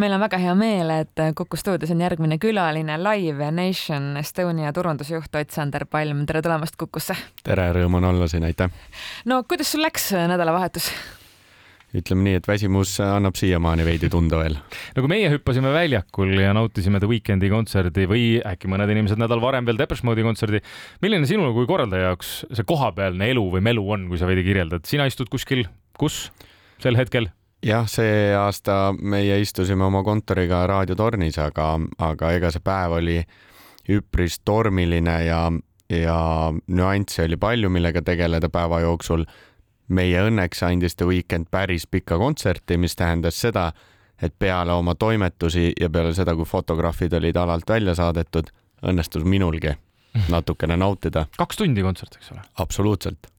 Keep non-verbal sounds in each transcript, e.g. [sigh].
meil on väga hea meel, et Kuku stuudios on järgmine külaline Live Nation Estonia turundusjuht Ott-Sander Palm, tere tulemast Kukusse! tere, rõõm on olla siin, aitäh! no kuidas sul läks nädalavahetus? ütleme nii, et väsimus annab siiamaani veidi tunda veel. no kui meie hüppasime väljakul ja nautisime The Weekndi kontserdi või äkki mõned inimesed nädal varem veel Depeche Mode'i kontserdi, milline sinu kui korraldaja jaoks see kohapealne elu või melu on, kui sa veidi kirjeldad, sina istud kuskil, kus sel hetkel? Jah, see aasta meie istusime oma kontoriga raadiotornis, aga, aga ega see päev oli üpris tormiline ja, ja nüansse oli palju, millega tegeleda päeva jooksul. meie õnneks andis The Weeknd päris pika kontserti, mis tähendas seda, et peale oma toimetusi ja peale seda, kui fotograafid olid alalt välja saadetud, õnnestus minulgi natukene nautida. kaks tundi kontsert, eks ole? absoluutselt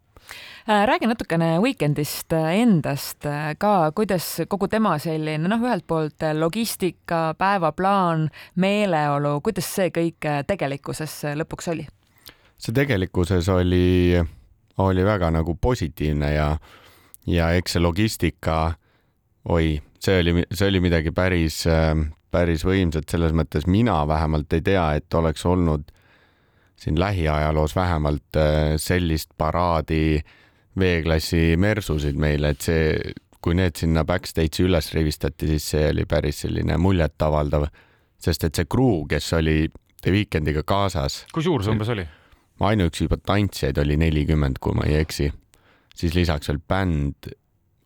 räägi natukene Weekendist äh, endast äh, ka, kuidas kogu tema selline noh, ühelt poolt logistika, päevaplaan, meeleolu, kuidas see kõik tegelikkuses lõpuks oli? see tegelikkuses oli, oli väga nagu positiivne ja, ja eks see logistika, oi, see oli, see oli midagi päris, päris võimsat, selles mõttes mina vähemalt ei tea, et oleks olnud siin lähiajaloos vähemalt sellist paraadi äh, V-klassi Mersusid meile, et see, kui need sinna backstage'i üles rivistati, siis see oli päris selline muljetavaldav, sest et see crew, kes oli The Weekendiga kaasas. kui suur see umbes oli? ainuüksi juba tantsijaid oli nelikümmend, kui ma ei eksi, siis lisaks veel bänd,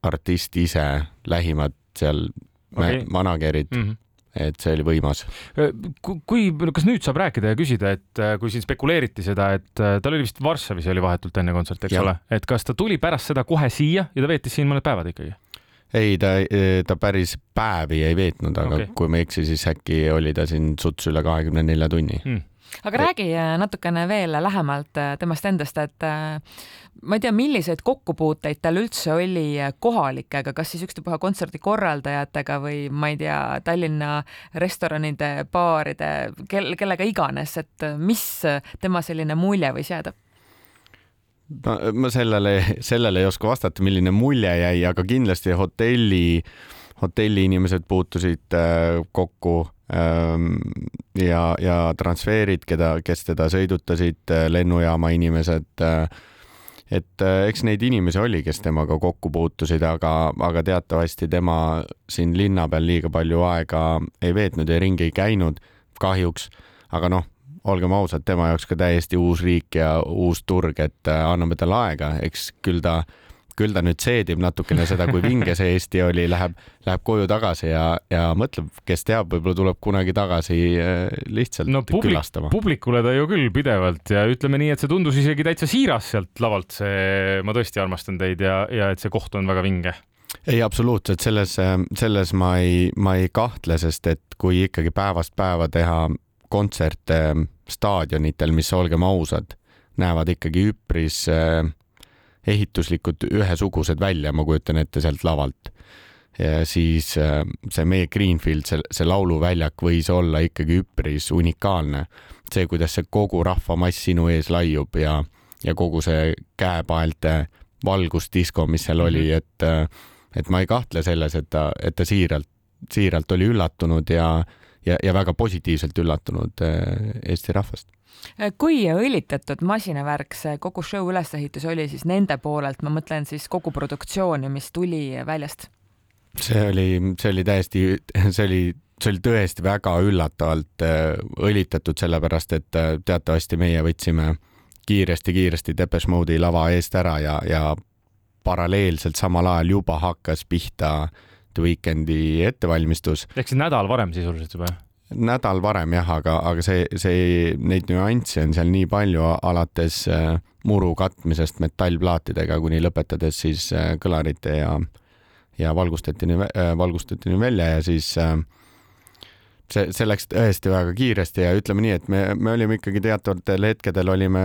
artist ise, lähimad seal okay. manager'id mm. -hmm et see oli võimas. kui, kas nüüd saab rääkida ja küsida, et äh, kui siin spekuleeriti seda, et äh, tal oli vist Varssavis oli vahetult enne kontserti, eks ja. ole, et kas ta tuli pärast seda kohe siia ja ta veetis siin mõned päevad ikkagi? ei, ta, ta päris päevi ei veetnud, aga okay. kui ma ei eksi, siis äkki oli ta siin suts üle kahekümne nelja tunni hmm aga räägi äh, natukene veel lähemalt äh, temast endast, et äh, ma ei tea, milliseid kokkupuuteid tal üldse oli kohalikega, kas siis ükstapuha kontserdi korraldajatega või ma ei tea, Tallinna restoranide, baaride, kel, kellega iganes, et mis tema selline mulje võis jääda? no ma sellele, sellele ei oska vastata, milline mulje jäi, aga kindlasti hotelli, hotelli inimesed puutusid kokku ja, ja transferid, keda, kes teda sõidutasid, äh, lennujaama inimesed. Äh, et äh, eks neid inimesi oli, kes temaga kokku puutusid, aga, aga teatavasti tema siin linna peal liiga palju aega ei veetnud ja ringi ei käinud, kahjuks. aga noh, olgem ausad, tema jaoks ka täiesti uus riik ja uus turg, et anname talle aega, eks küll ta küll ta nüüd seedib natukene seda, kui vinge see Eesti oli, läheb, läheb koju tagasi ja, ja mõtleb, kes teab, võib-olla tuleb kunagi tagasi äh, lihtsalt no, publik, külastama. publikule ta ju küll pidevalt ja ütleme nii, et see tundus isegi täitsa siiras sealt lavalt, see Ma tõesti armastan teid ja, ja et see koht on väga vinge ei, absoluutselt, selles, selles ma ei, ma ei kahtle, sest et kui ikkagi päevast päeva teha kontserte staadionitel, mis olgem ausad, näevad ikkagi üpris äh, ehituslikult ühesugused välja, ma kujutan ette sealt lavalt. ja siis äh, see meie Greenfield, see, see lauluväljak võis olla ikkagi üpris unikaalne. see, kuidas see kogu rahvamass sinu ees laiub ja, ja kogu see käepaelte valgusdisko, mis seal oli, mhm. et, äh, et ma ei kahtle selles, et ta, et ta siiralt, siiralt oli üllatunud ja, ja, ja väga positiivselt üllatunud äh, Eesti rahvast kui õlitatud masinavärk see kogu show ülesehitus oli siis nende poolelt, ma mõtlen siis kogu produktsiooni, mis tuli väljast? see oli, see oli täiesti, see oli, see oli tõesti väga üllatavalt äh, õlitatud, sellepärast et äh, teatavasti meie võtsime kiiresti-kiiresti Depeche Mode'i lava eest ära ja, ja paralleelselt samal ajal juba hakkas pihta The Weekndi ettevalmistus. ehk siis nädal varem sisuliselt juba? Nädal varem jah, aga, aga see, see, neid nüansse on seal nii palju, alates äh, muru katmisest metallplaatidega kuni lõpetades siis äh, kõlarite ja, ja valgustetini, äh, valgustetini välja ja siis see, see läks tõesti väga kiiresti ja ütleme nii, et me, me olime ikkagi teatavatel hetkedel olime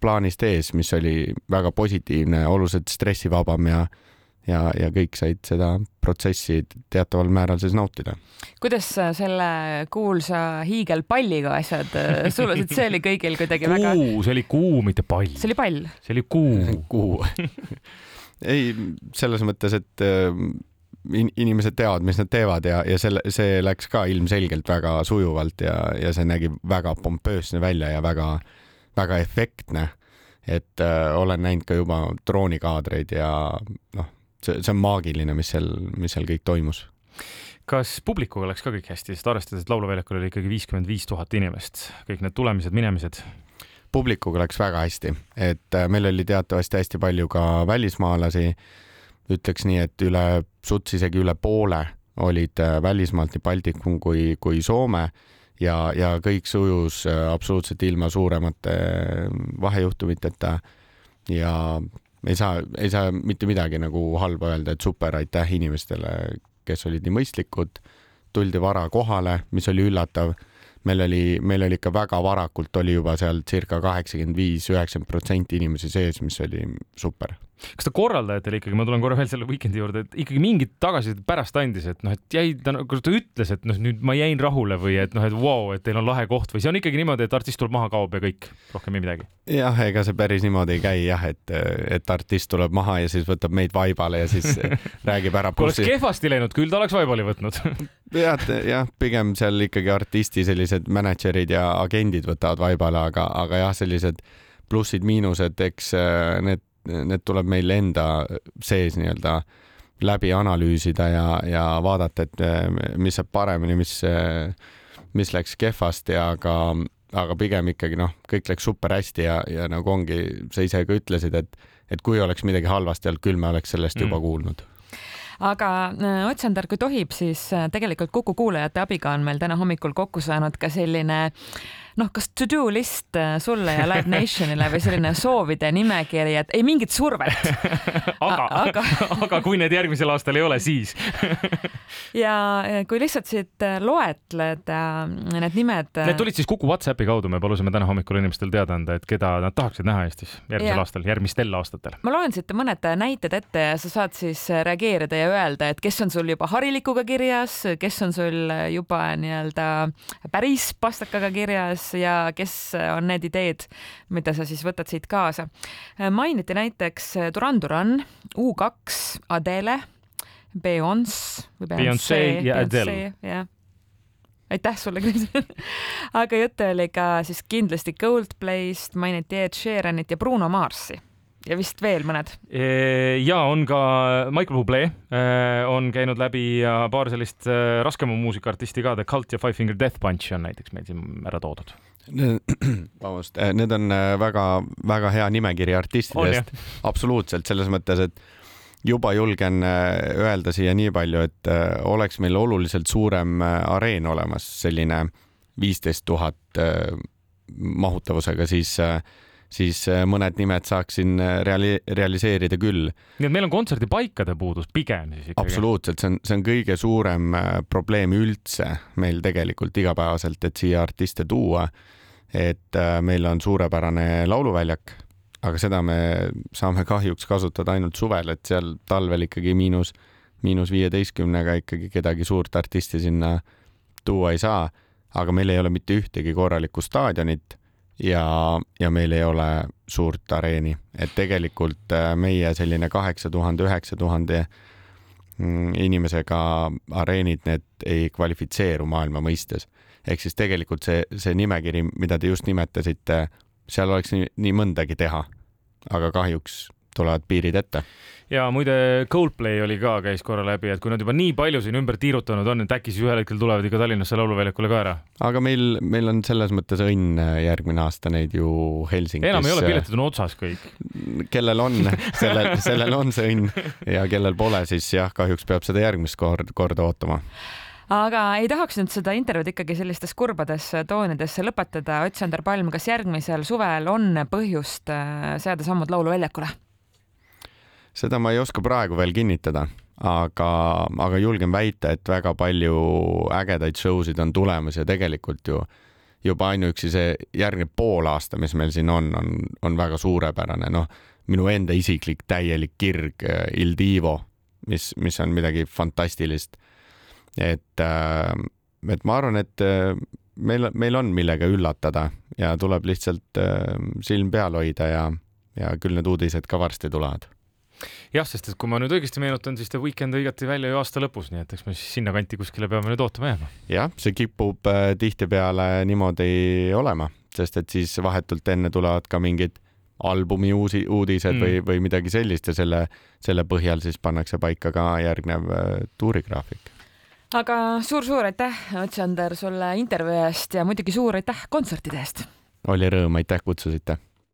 plaanist ees, mis oli väga positiivne, oluliselt stressivabam ja ja, ja kõik said seda protsessi teataval määral siis nautida. kuidas selle kuulsa hiigelpalliga asjad äh, sulasid, see oli kõigil kuidagi kuu, väga. see oli kuu, mitte pall. see oli pall. see oli kuu. [laughs] kuu [laughs] ei, selles mõttes, et äh, in, inimesed teavad, mis nad teevad ja, ja selle, see läks ka ilmselgelt väga sujuvalt ja, ja see nägi väga pompöösne välja ja väga, väga efektne. et äh, olen näinud ka juba droonikaadreid ja noh, see, see on maagiline, mis seal, mis seal kõik toimus. Kas publikuga läks ka kõik hästi, sest arvestades, et lauluväljakul oli ikkagi viiskümmend viis tuhat inimest, kõik need tulemised-minemised? publikuga läks väga hästi, et äh, meil oli teatavasti hästi palju ka välismaalasi. Ütleks nii, et üle, suts isegi üle poole olid äh, välismaalt nii Baltikum kui, kui Soome. Ja, ja kõik sujus äh, absoluutselt ilma suuremate vahejuhtumiteta. ja ei saa, ei saa mitte midagi nagu halba öelda, et super, aitäh inimestele, kes olid nii mõistlikud. tuldi vara kohale, mis oli üllatav meil oli, meil oli ikka väga varakult oli juba seal circa kaheksakümmend viis, üheksakümmend protsenti inimesi sees, mis oli super. kas ta korraldajatele ikkagi, ma tulen korra veel selle Weekend'i juurde, et ikkagi mingit tagasisidet pärast andis, et noh, et jäi ta nagu ta ütles, et noh, nüüd ma jäin rahule või et noh, et vau wow,, et teil on lahe koht või see on ikkagi niimoodi, et artist tuleb maha, kaob ja kõik, rohkem ei midagi? jah, ega see päris niimoodi ei käi jah, et, et artist tuleb maha ja siis võtab meid vaibale ja siis [laughs] räägib ära. kui oleks kehvasti läinud, küll ta oleks vaibali võtnud [laughs] jah, jah, pigem seal ikkagi artisti sellised mänedžerid ja agendid võtavad vaibale, aga, aga jah, sellised plussid-miinused, eks äh, need, need tuleb meil enda sees nii-öelda läbi analüüsida ja, ja vaadata, et äh, mis saab paremini, mis, äh, mis läks kehvasti, aga, aga pigem ikkagi noh, kõik läks super hästi ja, ja nagu ongi, sa ise ka ütlesid, et, et kui oleks midagi halvasti olnud, küll me oleks sellest mm. juba kuulnud aga Ott Sander, kui tohib, siis tegelikult Kuku kuulajate abiga on meil täna hommikul kokku saanud ka selline noh, kas to-do list äh, sulle ja Live Nationile või selline [laughs] soovide nimekiri, et ei mingit survet [laughs] aga, aga... [laughs] aga kui need järgmisel aastal ei ole, siis ja kui lihtsalt siit äh, loetleda need nimed. Need tulid siis Kuku Whatsappi kaudu, me palusime täna hommikul inimestel teada anda, et keda nad tahaksid näha Eestis järgmisel ja. aastal, järgmistel aastatel. ma loen siit mõned näited ette ja sa saad siis reageerida ja öelda, et kes on sul juba harilikuga kirjas, kes on sul juba nii-öelda päris pastakaga kirjas ja kes on need ideed, mida sa siis võtad siit kaasa. mainiti näiteks Duran Duran, U2, Adele, Beyonce või Beyonce ja Adele. jah aitäh sulle, Kris [laughs] aga juttu oli ka siis kindlasti Coldplayst, mainiti Ed Sheeranit ja Bruno Marsi ja vist veel mõned. ja on ka Michael Bublé on käinud läbi ja paar sellist raskema muusikaartisti ka, The Cult ja Five Finger Death Punch on näiteks meil siin ära toodud. [clears throat] vabandust, need on väga-väga hea nimekiri artistidest, absoluutselt selles mõttes, et juba julgen öelda siia nii palju, et oleks meil oluliselt suurem areen olemas, selline viisteist tuhat mahutavusega, siis äh, siis äh, mõned nimed saaksin äh, reali-, realiseerida küll. nii et meil on kontserdipaikade puudus pigem siis ikkagi? absoluutselt, see on, see on kõige suurem äh, probleem üldse meil tegelikult igapäevaselt, et siia artiste tuua. et meil on suurepärane lauluväljak, aga seda me saame kahjuks kasutada ainult suvel, et seal talvel ikkagi miinus, miinus viieteistkümnega ikkagi kedagi suurt artisti sinna tuua ei saa. aga meil ei ole mitte ühtegi korralikku staadionit ja, ja meil ei ole suurt areeni, et tegelikult äh, meie selline kaheksa tuhande, üheksa tuhande mm, inimesega areenid, need ei kvalifitseeru maailma mõistes. ehk siis tegelikult see, see nimekiri, mida te just nimetasite, seal oleks nii, nii mõndagi teha. aga kahjuks tulevad piirid ette ja muide, Coldplay oli ka, käis korra läbi, et kui nad juba nii palju siin ümber tiirutanud on, et äkki siis ühel hetkel tulevad ikka Tallinnasse lauluväljakule ka ära. aga meil, meil on selles mõttes õnn äh, järgmine aasta neid ju Helsingis. enam ei ole, piletid on otsas kõik. kellel on, [laughs] sellel, sellel on see õnn ja kellel pole, siis jah, kahjuks peab seda järgmist kord, korda ootama aga ei tahaks nüüd seda intervjuud ikkagi sellistes kurbades toonidesse lõpetada. Ott-Sander Palm, kas järgmisel suvel on põhjust äh, seada sammud lauluväljakule? Seda ma ei oska praegu veel kinnitada, aga, aga julgen väita, et väga palju ägedaid show sid on tulemas ja tegelikult ju juba ainuüksi see järgmine pool aasta, mis meil siin on, on, on väga suurepärane, noh, minu enda isiklik täielik kirg äh, Il Divo, mis, mis on midagi fantastilist. et, äh, et ma arvan, et äh, meil, meil on millega üllatada ja tuleb lihtsalt silm peal hoida ja, ja küll need uudised ka varsti tulevad jah, sest et kui ma nüüd õigesti meenutan, siis The Weeknd hõigati välja ju aasta lõpus, nii et eks me siis sinnakanti kuskile peame nüüd ootama jääma. jah, see kipub äh, tihtipeale niimoodi olema, sest et siis vahetult enne tulevad ka mingid albumi uusi uudised mm. või, või midagi sellist ja selle, selle põhjal siis pannakse paika ka järgnev äh, tuurigraafik aga suur-suur aitäh, Otsander, sulle intervjuu eest ja muidugi suur aitäh kontsertide eest. oli rõõm, aitäh kutsusite